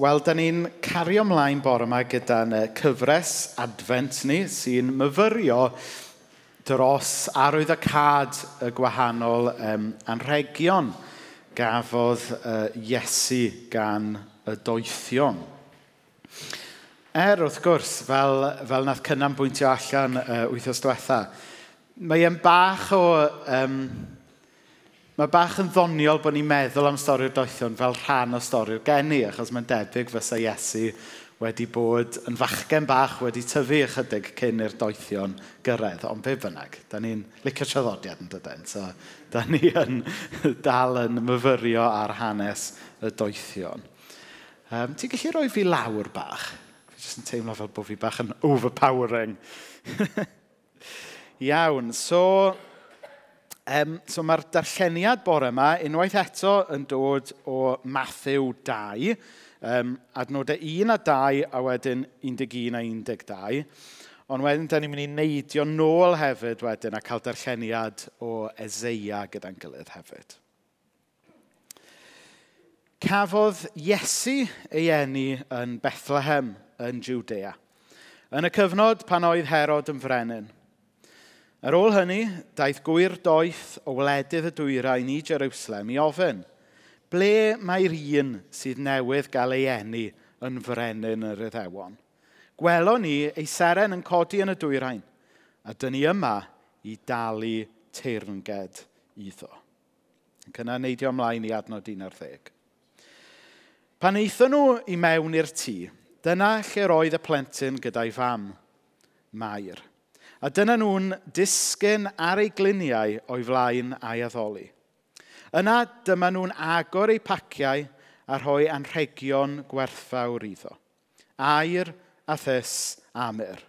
Wel, da ni'n cario ymlaen bore yma gyda'n cyfres advent ni sy'n myfyrio dros arwyddocad y gwahanol um, anrhegion gafodd uh, Iesu gan y doethion. Er, wrth gwrs, fel, fel nath cynnan bwyntio allan uh, wythnos diwetha, mae e'n bach o um, Mae bach yn ddoniol bod ni'n meddwl am stori'r doethion fel rhan o stori'r geni, achos mae'n debyg fysa Iesu wedi bod yn fachgen bach wedi tyfu ychydig cyn i'r doethion gyrraedd. Ond be bynnag, da ni'n licio traddodiad yn dydyn. So, da ni yn dal yn myfyrio ar hanes y doethion. Um, ti'n gallu rhoi fi lawr bach? Fi jyst yn teimlo fel bod fi bach yn overpowering. Iawn, so Um, so mae'r darlleniad bore yma unwaith eto yn dod o Matthew 2, um, adnodau 1 a 2 a wedyn 11 a 12. Ond wedyn, da ni'n mynd i neidio nôl hefyd wedyn a cael darlleniad o Ezeia gyda'n gilydd hefyd. Cafodd Iesu ei eni yn Bethlehem yn Judea. Yn y cyfnod pan oedd Herod yn frenin – Ar ôl hynny, daeth gwir doeth o wledydd y dwyrain i Jerusalem i ofyn, ble mae'r un sydd newydd gael ei enni yn frenin yr iddewon? Gwelon ni ei seren yn codi yn y dwyrain, a dyn ni yma i dalu teirnged iddo. Ac yna neidio ymlaen i adnod 11. Pan eithon nhw i mewn i'r tŷ, dyna lle roedd y plentyn gyda'i fam, Mair. A dyna nhw'n disgyn ar eu gliniau o'i flaen a'i addoli. Yna dyma nhw'n agor eu paciau a rhoi anrhegion gwerthfawr iddo. Air a thys amur.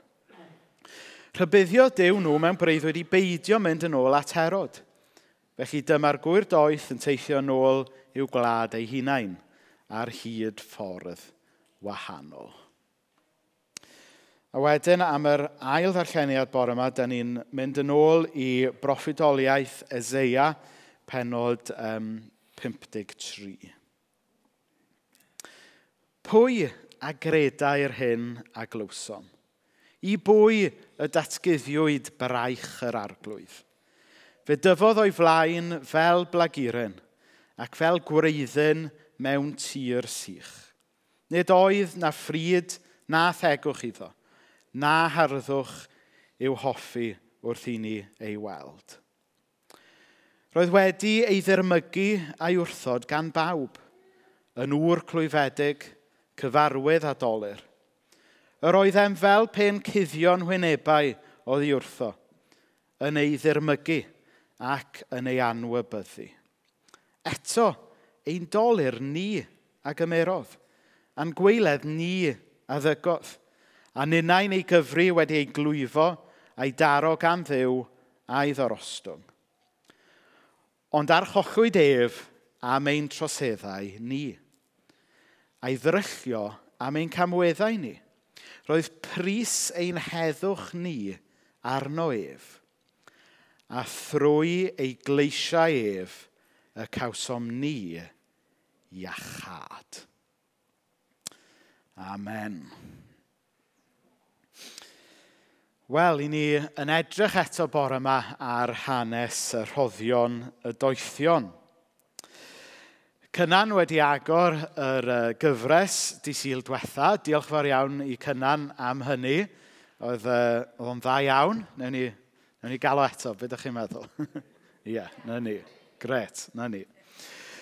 Rhybuddio dew nhw mewn breuddwyd i beidio mynd yn ôl at Herod. Felly dyma'r gwir doeth yn teithio yn ôl i'w gwlad ei hunain ar hyd ffordd wahanol. A wedyn am yr ail ddarlleniad bore yma, da ni'n mynd yn ôl i broffidoliaeth Ezeia, penod um, 53. Pwy a gredau'r hyn a glywsom? I bwy y datguddiwyd braich yr arglwydd? Fe dyfodd o'i flaen fel blagurin ac fel gwreiddyn mewn tir sych. Nid oedd na ffrid na thegwch iddo na harddwch i'w hoffi wrth i ni ei weld. Roedd wedi ei ddirmygu a'i wrthod gan bawb, yn ŵr clwyfedig, cyfarwydd a dolyr. Yr oedd fel pen cuddion hwynebau oedd ei wrtho, yn ei ddirmygu ac yn ei anwybyddu. Eto, ein dolyr ni a gymerodd, a'n gweiledd ni a ddygodd a ninnau'n ei gyfru wedi ei glwyfo a'i daro gan ddiw a'i ddorostwng. Ond archochwyd ef am ein troseddau ni, a'i ddryllio am ein camweddau ni. Roedd pris ein heddwch ni arno ef, a thrwy ei gleisiau ef y cawsom ni iachad. Amen. Wel, i ni yn edrych eto bore yma ar hanes y rhoddion y doethion. Cynan wedi agor yr gyfres di syl diwetha. Diolch fawr iawn i Cynan am hynny. Oedd, uh, o'n dda iawn. Newn ni, newn ni galw eto, beth ydych chi'n meddwl? Ie, yeah, na ni. Gret, na ni.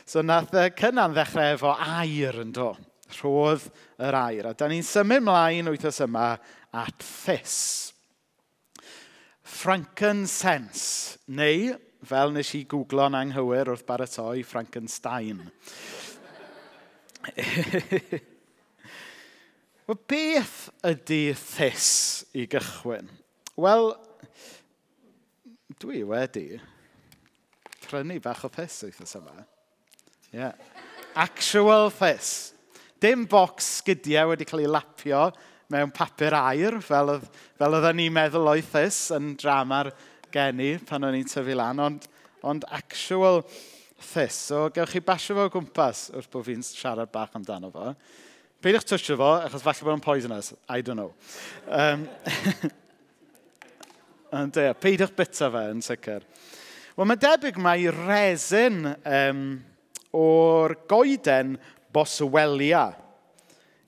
So nath uh, Cynan ddechrau efo air yn do. Rhodd yr air. A da ni'n symud mlaen wythnos yma at ffys frankincense, neu, fel nes i googlo'n anghywir wrth baratoi, Frankenstein. Wel, beth ydy thys i gychwyn? Wel, dwi wedi prynu bach o thys wythnos yma. Yeah. Actual thys. Dim bocs sgidiau wedi cael ei lapio mewn papur air, fel, oedd, fel oedden ni'n meddwl oethus yn drama'r geni pan o'n i'n tyfu lan, ond, ond actual thys. So, gewch chi basio fo o gwmpas wrth bod fi'n siarad bach amdano fo. Peidiwch twysio fo, achos falle bod yn poisonous. I don't know. Um, Ond e, peidiwch bita fe yn sicr. Wel, mae debyg mai resin um, o'r goeden boswelia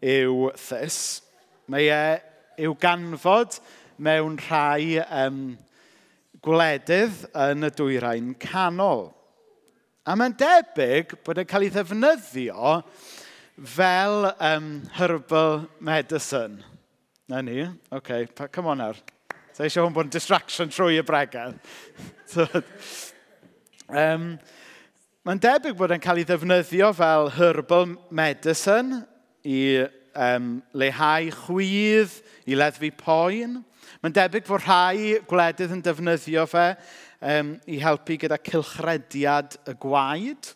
yw thys. Mae e i'w ganfod mewn rhai um, gwledydd yn y dwyrain canol. A mae'n debyg bod e'n cael ei ddefnyddio fel um, herbal medicine. Na ni? OK, pa, come on ar. So eisiau hwn bod yn distraction trwy y bregedd. um, mae'n debyg bod e'n cael ei ddefnyddio fel herbal medicine i um, leihau chwydd i leddfu poen. Mae'n debyg fod rhai gwledydd yn defnyddio fe um, i helpu gyda cilchrediad y gwaed.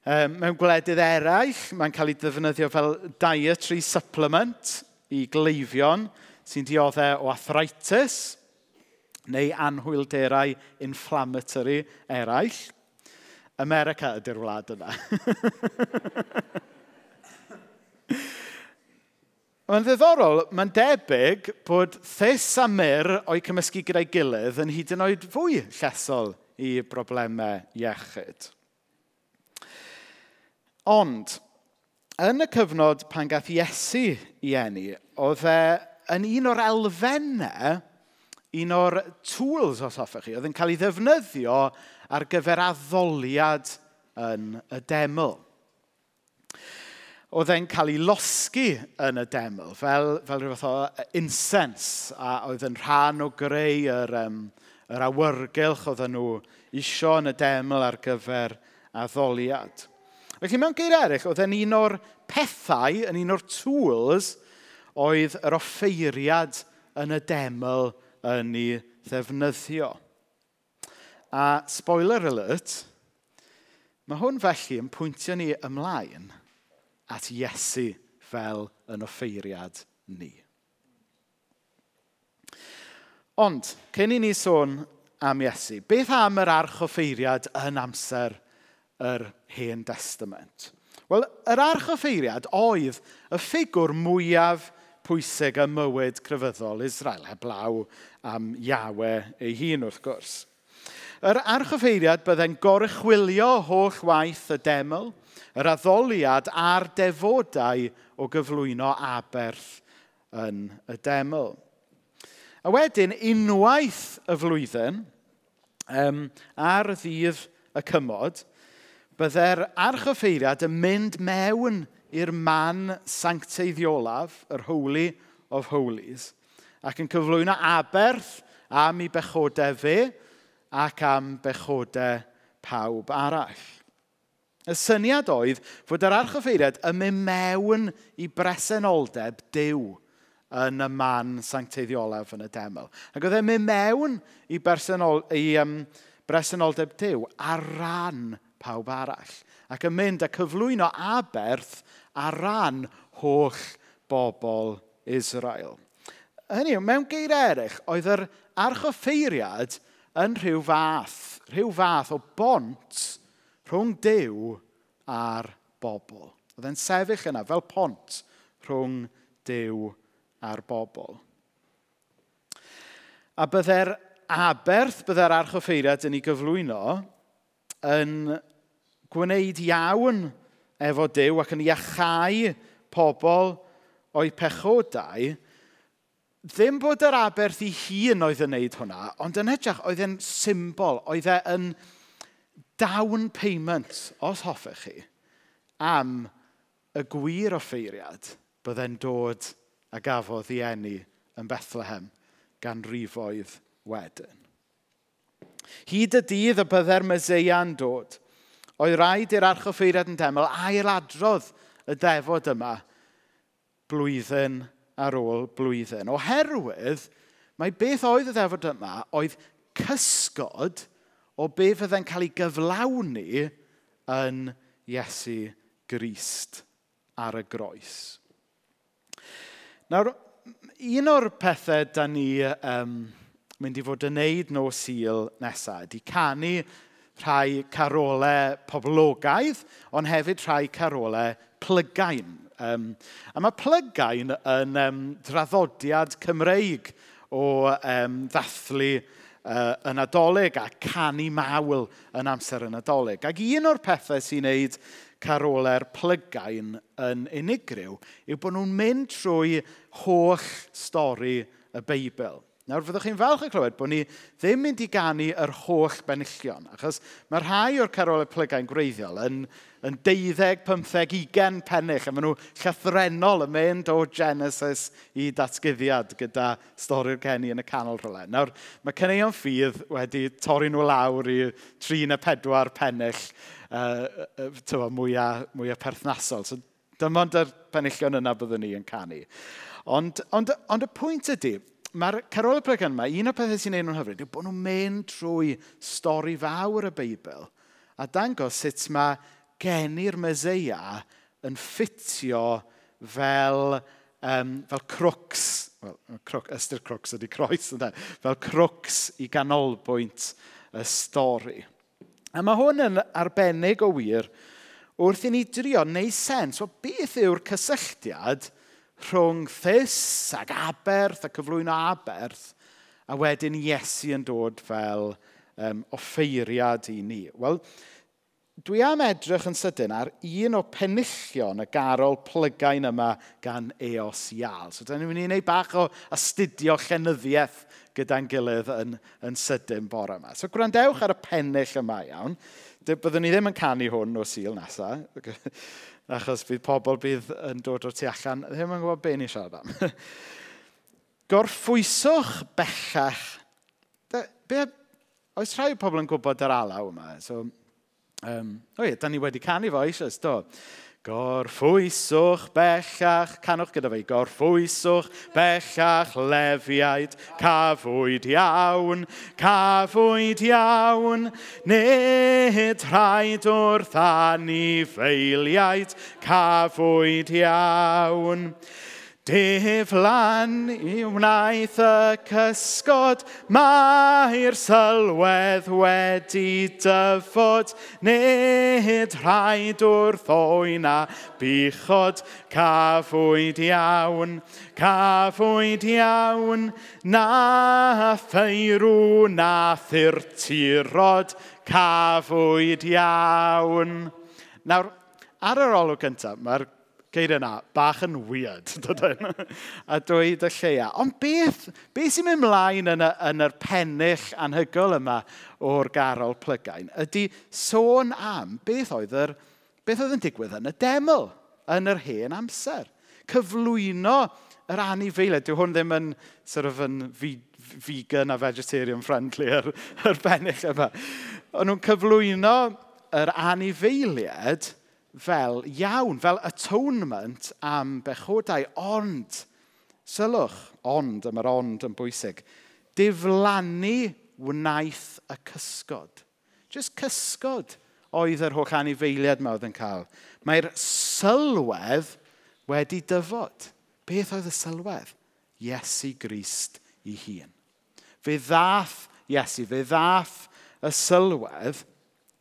Um, mewn gwledydd eraill, mae'n cael ei ddefnyddio fel dietary supplement i gleifion sy'n dioddau o arthritis neu anhwylderau inflammatory eraill. America ydy'r wlad yna. Mae'n ddiddorol, mae'n debyg bod Thys a Myr o'i cymysgu gyda'i gilydd yn hyd yn oed fwy llesol i broblemau iechyd. Ond, yn y cyfnod pan gath Iesu i eni, oedd e yn un o'r elfennau, un o'r tools os hoffech chi, oedd yn cael ei ddefnyddio ar gyfer addoliad yn y deml oedd e'n cael ei losgu yn y deml, fel, fel rhywbeth o e, incense, a oedd yn rhan o greu yr, um, yr awyrgylch oedd nhw isio yn y deml ar gyfer addoliad. Felly mewn geir eraill, oedd e'n un o'r pethau, yn un o'r tools, oedd yr offeiriad yn y deml yn ei ddefnyddio. A spoiler alert, mae hwn felly yn pwyntio ni ymlaen – at Iesu fel yn offeiriad ni. Ond, cyn i ni sôn am Iesu, beth am yr arch offeiriad yn amser yr Hen Testament? Wel, yr arch offeiriad oedd y ffigwr mwyaf pwysig y mywyd crefyddol Israel, heblaw am Iawe ei hun wrth gwrs. Yr archoffeiriad byddai'n gorychwilio holl waith y deml, Yr addoliad a'r defodau o gyflwyno aberth yn y deml. A wedyn, unwaith y flwyddyn, um, ar ddydd y cymod, byddai'r archoffeiriad yn mynd mewn i'r man sancteiddiolaf, yr Holy of Holies, ac yn cyflwyno aberth am ei bechodau fe ac am bechodau pawb arall. Y syniad oedd fod yr archoffeiriad yn mynd mewn i bresenoldeb dew yn y man sancteiddiolaf yn y deml. Ac oedd e'n mynd mewn i, bersenol, i um, bresenoldeb dew ar ran pawb arall. Ac yn mynd a cyflwyno aberth ar ran holl bobl Israel. Hynny yw, mewn geir eraill, oedd yr archoffeiriad yn rhyw fath, rhyw fath o bont rhwng Dyw a'r bobl. Oedd e'n sefyll yna fel pont rhwng Dyw a'r bobl. A byddai'r aberth, byddai'r archoffeiriad yn ei gyflwyno yn gwneud iawn efo Dyw ac yn iachau pobl o'i pechodau, ddim bod yr aberth i hun oedd yn wneud hwnna, ond yn edrych, oedd e'n symbol, oedd e'n... yn down payment, os hoffech chi, am y gwir offeiriad byddai'n dod a gafodd i enni yn Bethlehem gan rifoedd wedyn. Hyd y dydd y byddai'r myseia'n dod, oedd rhaid i'r archoffeiriad yn deml ailadrodd y defod yma blwyddyn ar ôl blwyddyn. Oherwydd, mae beth oedd y defod yma oedd cysgod o be fyddai'n cael ei gyflawni yn Iesu Grist ar y groes. Nawr, un o'r pethau da ni um, mynd i fod yn neud no sil nesaf ydy canu rhai carolau poblogaidd, ond hefyd rhai carolau plygain. Um, a mae plygain yn um, draddodiad Cymreig o um, ddathlu uh, yn adolyg a canu mawl yn amser yn adolyg. Ac un o'r pethau sy'n neud carolau'r plygain yn unigryw yw bod nhw'n mynd trwy holl stori y Beibl. Nawr, fyddwch chi'n falch yn clywed bod ni ddim mynd i ganu yr holl benillion, achos mae rhai o'r carolau plygain gwreiddiol yn yn 12, 15, 20 pennych, a maen nhw llythrenol yn mynd o Genesis i datgyddiad gyda stori'r geni yn y canol rhywle. Nawr, mae cyneuon ffydd wedi torri nhw lawr i 3 neu 4 pennill uh, tywa, mwyaf, mwyaf perthnasol. So, dyma ond yr penillion yna byddwn ni yn canu. Ond, ond, ond y pwynt ydy, mae'r Carol y Bregan yma, un o'r pethau sy'n ei nhw'n hyfryd, yw bod nhw'n mynd trwy stori fawr y Beibl a dangos sut mae geni'r Meseia yn ffitio fel, um, fel crwcs, well, crwc, ystyr crwcs ydy croes, ynddo, fel crwcs i ganolbwynt y stori. A mae hwn yn arbennig o wir wrth i ni drio neu sens o beth yw'r cysylltiad rhwng thys ac aberth a cyflwyno aberth a wedyn Iesu yn dod fel um, offeiriad i ni. Wel, dwi am edrych yn sydyn ar un o penillion y garol plygain yma gan eos ial. So, da ni'n mynd i wneud bach o astudio llenyddiaeth gyda'n gilydd yn, yn sydyn bore yma. So, gwrandewch ar y pennill yma iawn. Byddwn ni ddim yn canu hwn o sil nesaf, achos bydd pobl bydd yn dod o'r tu allan, ddim yn gwybod be ni siarad am. Gorffwyswch bellach. Be, oes rhai pobl yn gwybod yr alaw yma, so Um, o ie, da ni wedi canu fo eisoes, do. Gorffwyswch bellach, canwch gyda fi, gorffwyswch bellach lefiaid, cafwyd iawn, cafwyd iawn, nid rhaid wrth anifeiliaid, cafwyd iawn. Cafwyd iawn. Diflan i wnaeth y cysgod, mae'r sylwedd wedi dyfod, nid rhaid wrth oen a bichod, cafwyd iawn, cafwyd iawn, na ffeirw na thirtirod, cafwyd iawn. Nawr, ar yr olwg gyntaf, mae'r geir yna, bach yn weird. a dweud y lleia. Ond beth, beth sy'n mynd mlaen yn, y, yn yr pennill anhygol yma o'r garol plygain ydy sôn am beth oedd, yr, beth oedd yn digwydd yn y deml, yn yr hen amser. Cyflwyno yr anifeiliaid. Dyw hwn ddim yn, sort of, yn vegan a vegetarian friendly yr, yr bennill yma. Ond nhw'n cyflwyno yr anifeiliaid fel iawn, fel atonement am bechodau. Ond, sylwch, ond, yma'r ond yn bwysig, diflannu wnaeth y cysgod. Just cysgod oedd yr holl anifeiliad yma oedd yn cael. Mae'r sylwedd wedi dyfod. Beth oedd y sylwedd? Iesu Grist i hun. Fe ddath Iesu, fe ddath y sylwedd.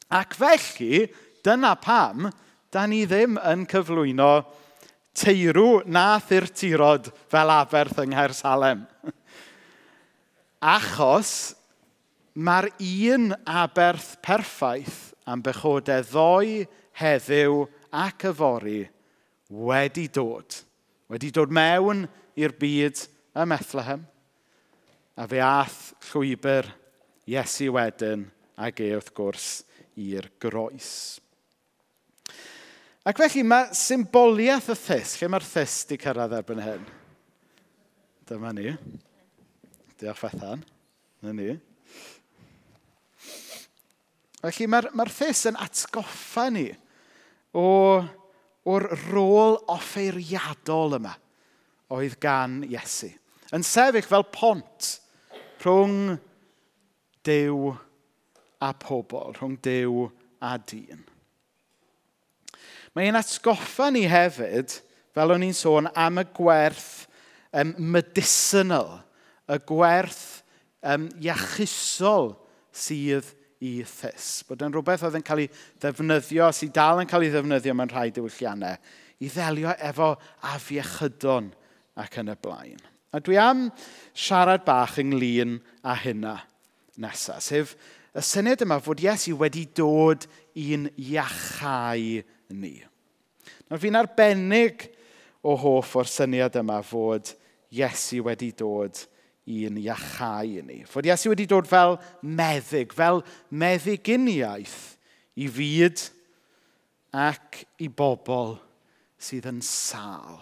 Ac felly, dyna pam da ni ddim yn cyflwyno teirw na i'r fel aferth yng Nghaer Salem. Achos mae'r un aberth perffaith am bechodau ddoi heddiw ac yfori wedi dod. Wedi dod mewn i'r byd y Methlehem. A fe ath llwybr Iesu wedyn ac e wrth gwrs i'r groes. Ac felly mae symboliaeth y thys, lle mae'r thys di cyrraedd erbyn hyn? Dyma ni. Diolch Fethan. Dyma ni. Felly mae'r mae thys yn atgoffa ni o, o'r rôl offeiriadol yma oedd gan Iesu. Yn sefyll fel pont rhwng dew a pobl, rhwng dew a dyn. Mae ein atgoffa ni hefyd, fel o'n i'n sôn, am y gwerth um, medicinal, y gwerth um, iachusol sydd i thys. Bod yn rhywbeth oedd yn cael ei ddefnyddio, sydd dal yn cael ei ddefnyddio mewn rhai diwylliannau, i ddelio efo afiechydon ac yn y blaen. A dwi am siarad bach ynglyn â hynna nesaf, sef y syniad yma fod Iesu wedi dod i'n iachau ni. Nawr fi'n arbennig o hoff o'r syniad yma fod Iesu wedi dod i'n iachau i ni. Fod Iesu wedi dod fel meddyg, fel meddyginiaeth i fyd ac i bobl sydd yn sal.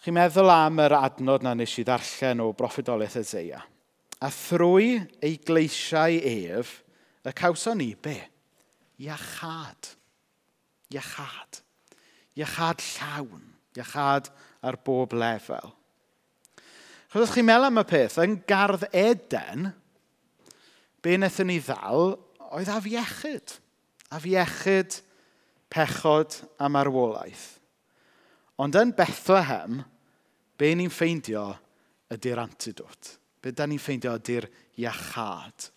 Chi'n meddwl am yr adnod na nes i ddarllen o broffidolaeth Ezeia. A thrwy ei gleisiau ef, y cawson ni be? iachad. Iachad. Iachad llawn. Iachad ar bob lefel. Chos chi'n meddwl am y peth, yn gardd Eden, be wnaethon ni ddal oedd afiechyd. Afiechyd, pechod a marwolaeth. Ond yn Bethlehem, be ni'n ffeindio ydy'r antidot. Be da ni'n ffeindio ydy'r iachad.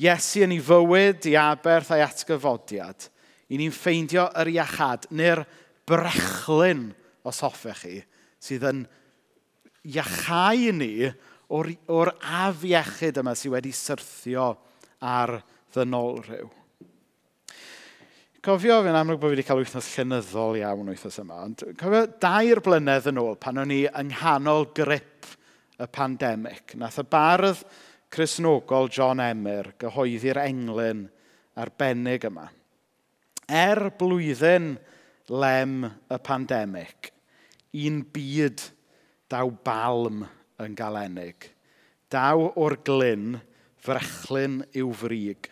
Iesu yn ei fywyd, i aberth a'i atgyfodiad, i ni'n ffeindio yr iachad neu'r brechlyn os hoffech chi, sydd yn iachau ni o'r, or afiechyd yma sydd wedi syrthio ar ddynolrhyw. Cofio, fi'n amlwg bod fi wedi cael wythnos llenyddol iawn wythnos yma, ond cofio dair blynedd yn ôl pan o'n i yng nghanol grip y pandemig. Nath y bardd Cresnogol John Emyr gyhoeddi'r englyn arbennig yma. Er blwyddyn lem y pandemig, un byd daw balm yn galenig. Daw o'r glyn frechlyn i'w frig.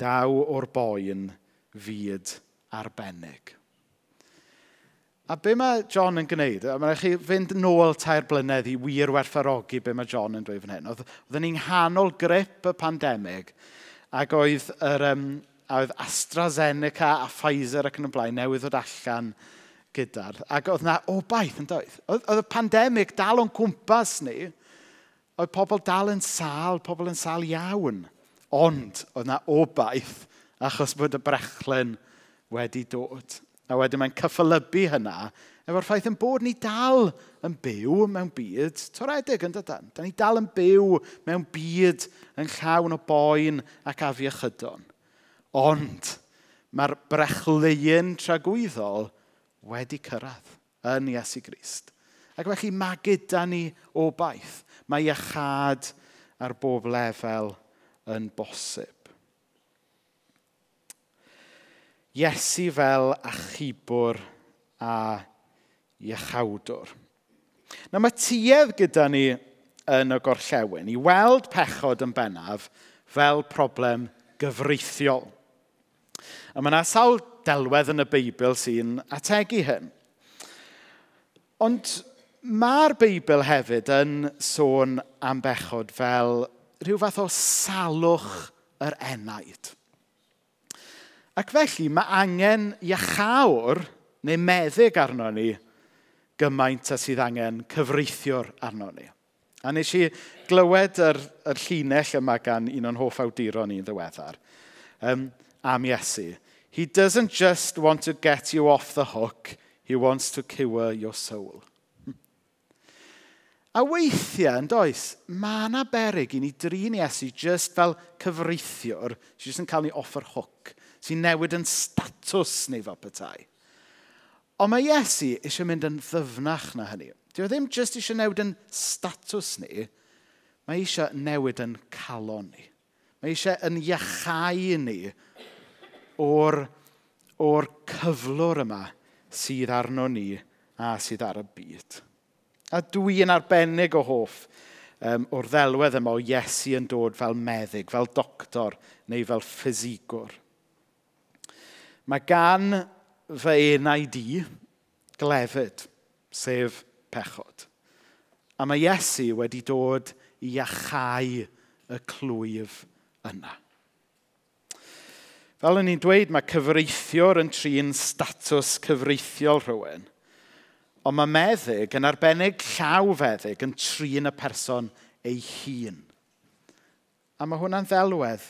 Daw o'r boen fyd arbennig. A be mae John yn gwneud? Mae'n rhaid chi fynd nôl tair blynedd i wir werthfarogi be mae John yn dweud fan hyn. Oedd, oedden ni'n hanol grip y pandemig ac oedd, yr, um, oedd AstraZeneca a Pfizer ac yn y blaen newydd ddod allan gyda'r... Ac oedd na obaith yn dweud. Oedd, oedd y pandemig dal o'n cwmpas ni, oedd pobl dal yn sal, pobl yn sal iawn. Ond oedd na obaith achos bod y brechlyn wedi dod. A wedyn mae'n cyffylybu hynna efo'r ffaith yn bod ni dal yn byw mewn byd toredig yn dydyn. Da ni dal yn byw mewn byd yn llawn o boen ac afiechydon. Ond mae'r brechleuyn tragwyddol wedi cyrraedd yn Iesu Grist. Ac felly mae gyda ni obaith. Mae iachad ar bob lefel yn bosib. Iesu fel achubwr a iechawdwr. Na mae tuedd gyda ni yn y gorllewin i weld pechod yn bennaf fel problem gyfreithiol. A mae yna sawl delwedd yn y Beibl sy'n ategu hyn. Ond mae'r Beibl hefyd yn sôn am bechod fel rhyw fath o salwch yr enaid. Ac felly mae angen iachawr neu meddyg arno ni gymaint a sydd angen cyfreithiwr arno ni. A nes i glywed yr, yr llinell yma gan un o'n hoff awduron ni'n ddiweddar um, am Iesu. He doesn't just want to get you off the hook, he wants to cure your soul. A weithiau, yn does, mae yna berig i ni drin Iesu just fel cyfreithiwr sydd jyst yn cael ni off yr hook sy'n newid yn statws ni fel petai. Ond mae Iesu eisiau mynd yn ddyfnach na hynny. Dwi o e ddim jyst eisiau newid yn statws ni, mae eisiau newid yn calon ni. Mae eisiau yn iachau ni o'r, or cyflwr yma sydd arno ni a sydd ar y byd. A dwi yn arbennig o hoff um, o'r ddelwedd yma o Iesu yn dod fel meddyg, fel doctor neu fel ffysigwr. Mae gan fy enau di glefyd, sef pechod. A mae Iesu wedi dod i achau y clwyf yna. Fel o'n i'n dweud, mae cyfreithiwr yn trin statws cyfreithiol rhywun. Ond mae meddyg yn arbennig llaw feddyg yn trin y person ei hun. A mae hwnna'n ddelwedd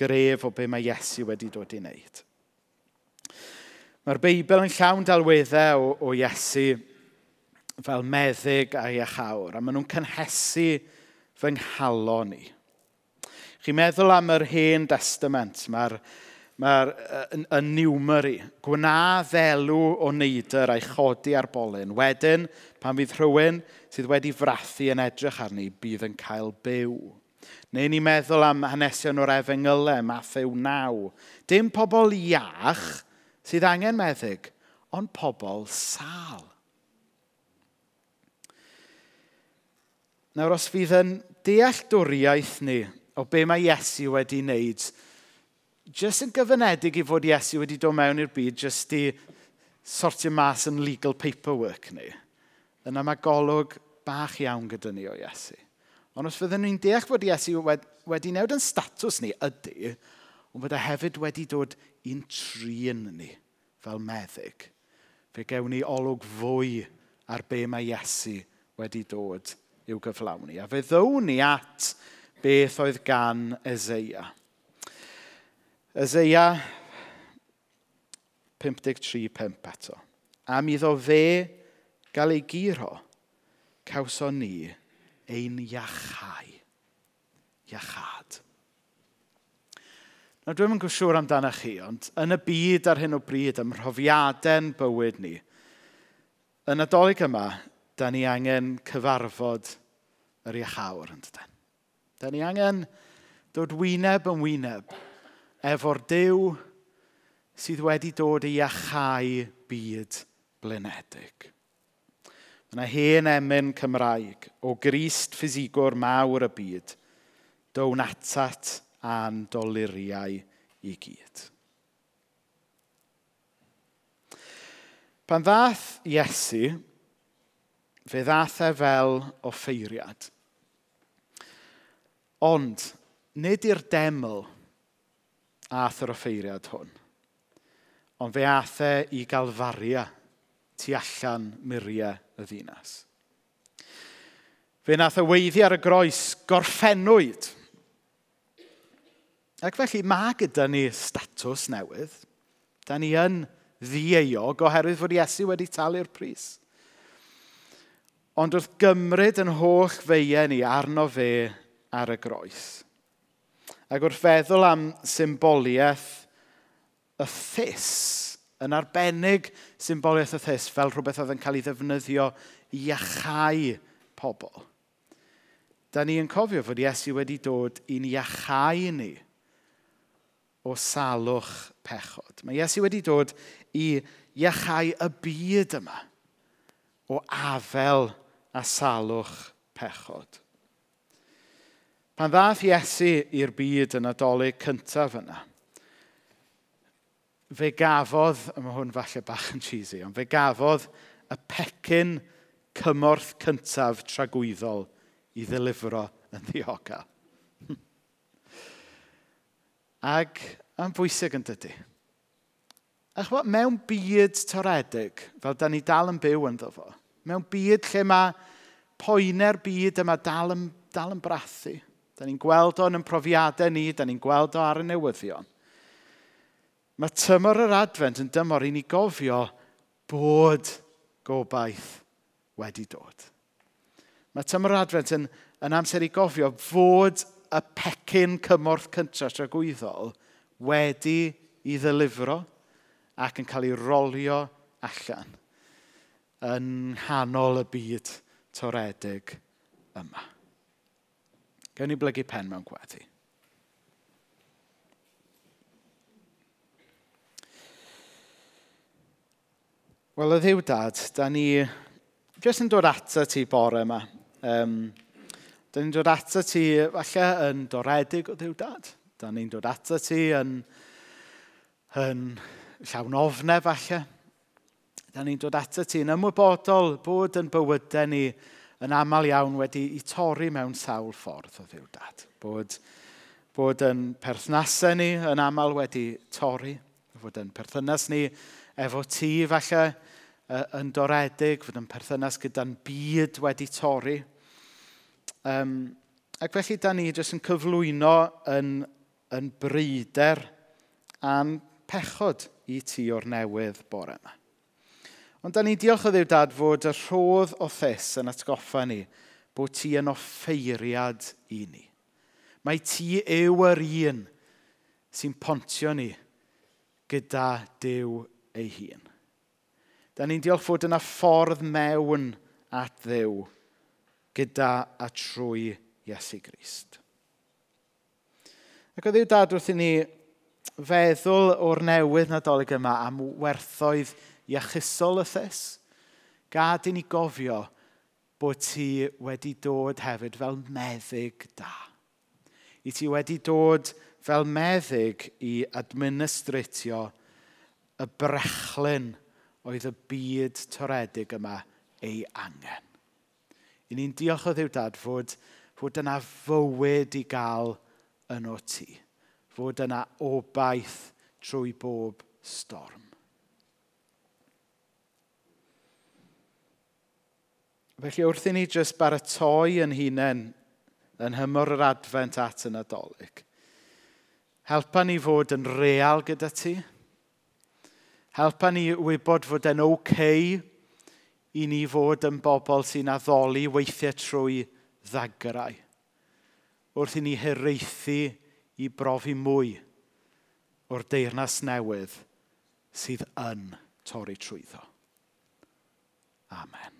gref o be mae Iesu wedi dod i wneud. Mae'r Beibl yn llawn dalweddau o, o Iesu fel meddyg a iachawr, a maen nhw'n cynhesu fy nghalon ni. Chi'n meddwl am yr hen testament, mae'r mae y yn niwmeri, gwna ddelw o neidr a'i chodi ar bolyn. Wedyn, pan fydd rhywun sydd wedi frathu yn edrych arni, bydd yn cael byw. Neu ni'n meddwl am hanesion o'r efengylau, Matthew 9. Dim pobl iach sydd angen meddyg, ond pobl sal. Nawr, os fydd yn dealltwriaeth ni o be mae Iesu wedi wneud, jyst yn gyfynedig i fod Iesu wedi dod mewn i'r byd jyst i sortio mas yn legal paperwork ni. Yna mae golwg bach iawn gyda ni o Iesu. Ond os fyddwn ni'n deall fod Iesu wedi wneud yn statws ni ydy, ond bod e hefyd wedi dod i'n trin ni fel meddyg. Fe gewn ni olwg fwy ar be mae Iesu wedi dod i'w gyflawni. A fe ddown ni at beth oedd gan Ezeia. Ezeia 53.5 eto. Am iddo fe gael ei giro, cawson ni ein iachau. Iachad. Nawr, dwi'n mynd gwybod siŵr amdano chi, ond yn y byd ar hyn o bryd, ym mhrofiadau'n bywyd ni, yn adolyg yma, da ni angen cyfarfod yr iachawr, yn dydyn. Da ni angen dod wyneb yn wyneb efo'r Dyw sydd wedi dod i iachau byd blinedig. Mae yna hen emyn Cymraeg o grist ffisigwr mawr y byd, down atat a'n doluriau i gyd. Pan ddath Iesu, fe ddath e fel offeiriad. Ond, nid i'r deml ath yr offeiriad hwn, ond fe ath e i galfaria tu allan muriau y ddinas. Fe nath y weiddi ar y groes gorffenwyd – Ac felly mae gyda ni statws newydd. Da ni yn ddieog oherwydd fod Iesu wedi talu'r pris. Ond wrth gymryd yn holl feien ni arno fe ar y groes. Ac wrth feddwl am symboliaeth y ffys, yn arbennig symboliaeth y ffys fel rhywbeth oedd yn cael ei ddefnyddio i achau pobl. Da ni yn cofio fod Iesu wedi dod i'n iachau ni – o salwch pechod. Mae Iesu wedi dod i iachau y byd yma o afel a salwch pechod. Pan ddath Iesu i'r byd yn adolyg cyntaf yna, fe gafodd, mae hwn falle bach yn cheesy, ond fe gafodd y pecyn cymorth cyntaf tragwyddol i ddilifro yn ddiogel. Ac mae'n bwysig yn dydy. Ach, bod, mewn byd toredig, fel da ni dal yn byw ynddo fo, mewn byd lle mae poenau'r byd yma dal yn, dal yn brathu. Da ni'n gweld o'n yn profiadau ni, da ni'n gweld o ar y newyddion. Mae tymor yr advent yn dymor i ni gofio bod gobaith wedi dod. Mae tymor yr advent yn, yn amser i gofio fod y pecyn cymorth cyntaf tragwyddol wedi i ddilifro ac yn cael ei rolio allan yn nghanol y byd toredig yma. Gewn ni blygu pen mewn gweddi. Wel, y ddiw dad, da ni jyst yn dod ato ti bore yma. Um, Da ni'n dod ato ti falle yn doredig o ddiw dad. Da ni'n dod ato ti yn, yn llawn ofne falle. Da ni'n dod ato ti yn ymwybodol bod yn bywydau ni yn aml iawn wedi i torri mewn sawl ffordd o ddiw dad. Bod, bod yn perthnasau ni yn aml wedi torri. Fod yn perthynas ni efo ti falle yn doredig. Fod yn perthynas gyda'n byd wedi torri Um, ac felly, da ni jyst yn cyflwyno yn, yn bryder a'n pechod i ti o'r newydd bore yma. Ond da ni diolch o ddiw dad fod y rhodd o thys yn atgoffa ni bod ti yn offeiriad i ni. Mae ti yw yr un sy'n pontio ni gyda Dyw ei hun. Da ni'n diolch fod yna ffordd mewn at ddew gyda a trwy Iesu Grist. Ac oedd yw dad wrth i ni feddwl o'r newydd nadolig yma am werthoedd iachusol y thys, gad i ni gofio bod ti wedi dod hefyd fel meddyg da. I ti wedi dod fel meddyg i administratio y brechlyn oedd y byd toredig yma ei angen. I ni'n diolch o ddiw dad fod, fod yna fywyd i gael yn o ti. Fod yna obaith trwy bob storm. Felly wrth i ni jyst baratoi yn hunain yn hymor yr advent at y nadolig, helpa ni fod yn real gyda ti. Helpa ni wybod fod e'n oce okay i ni fod yn bobl sy'n addoli weithiau trwy ddagrau. Wrth i ni hiraethu i brofi mwy o'r deyrnas newydd sydd yn torri trwyddo. Amen.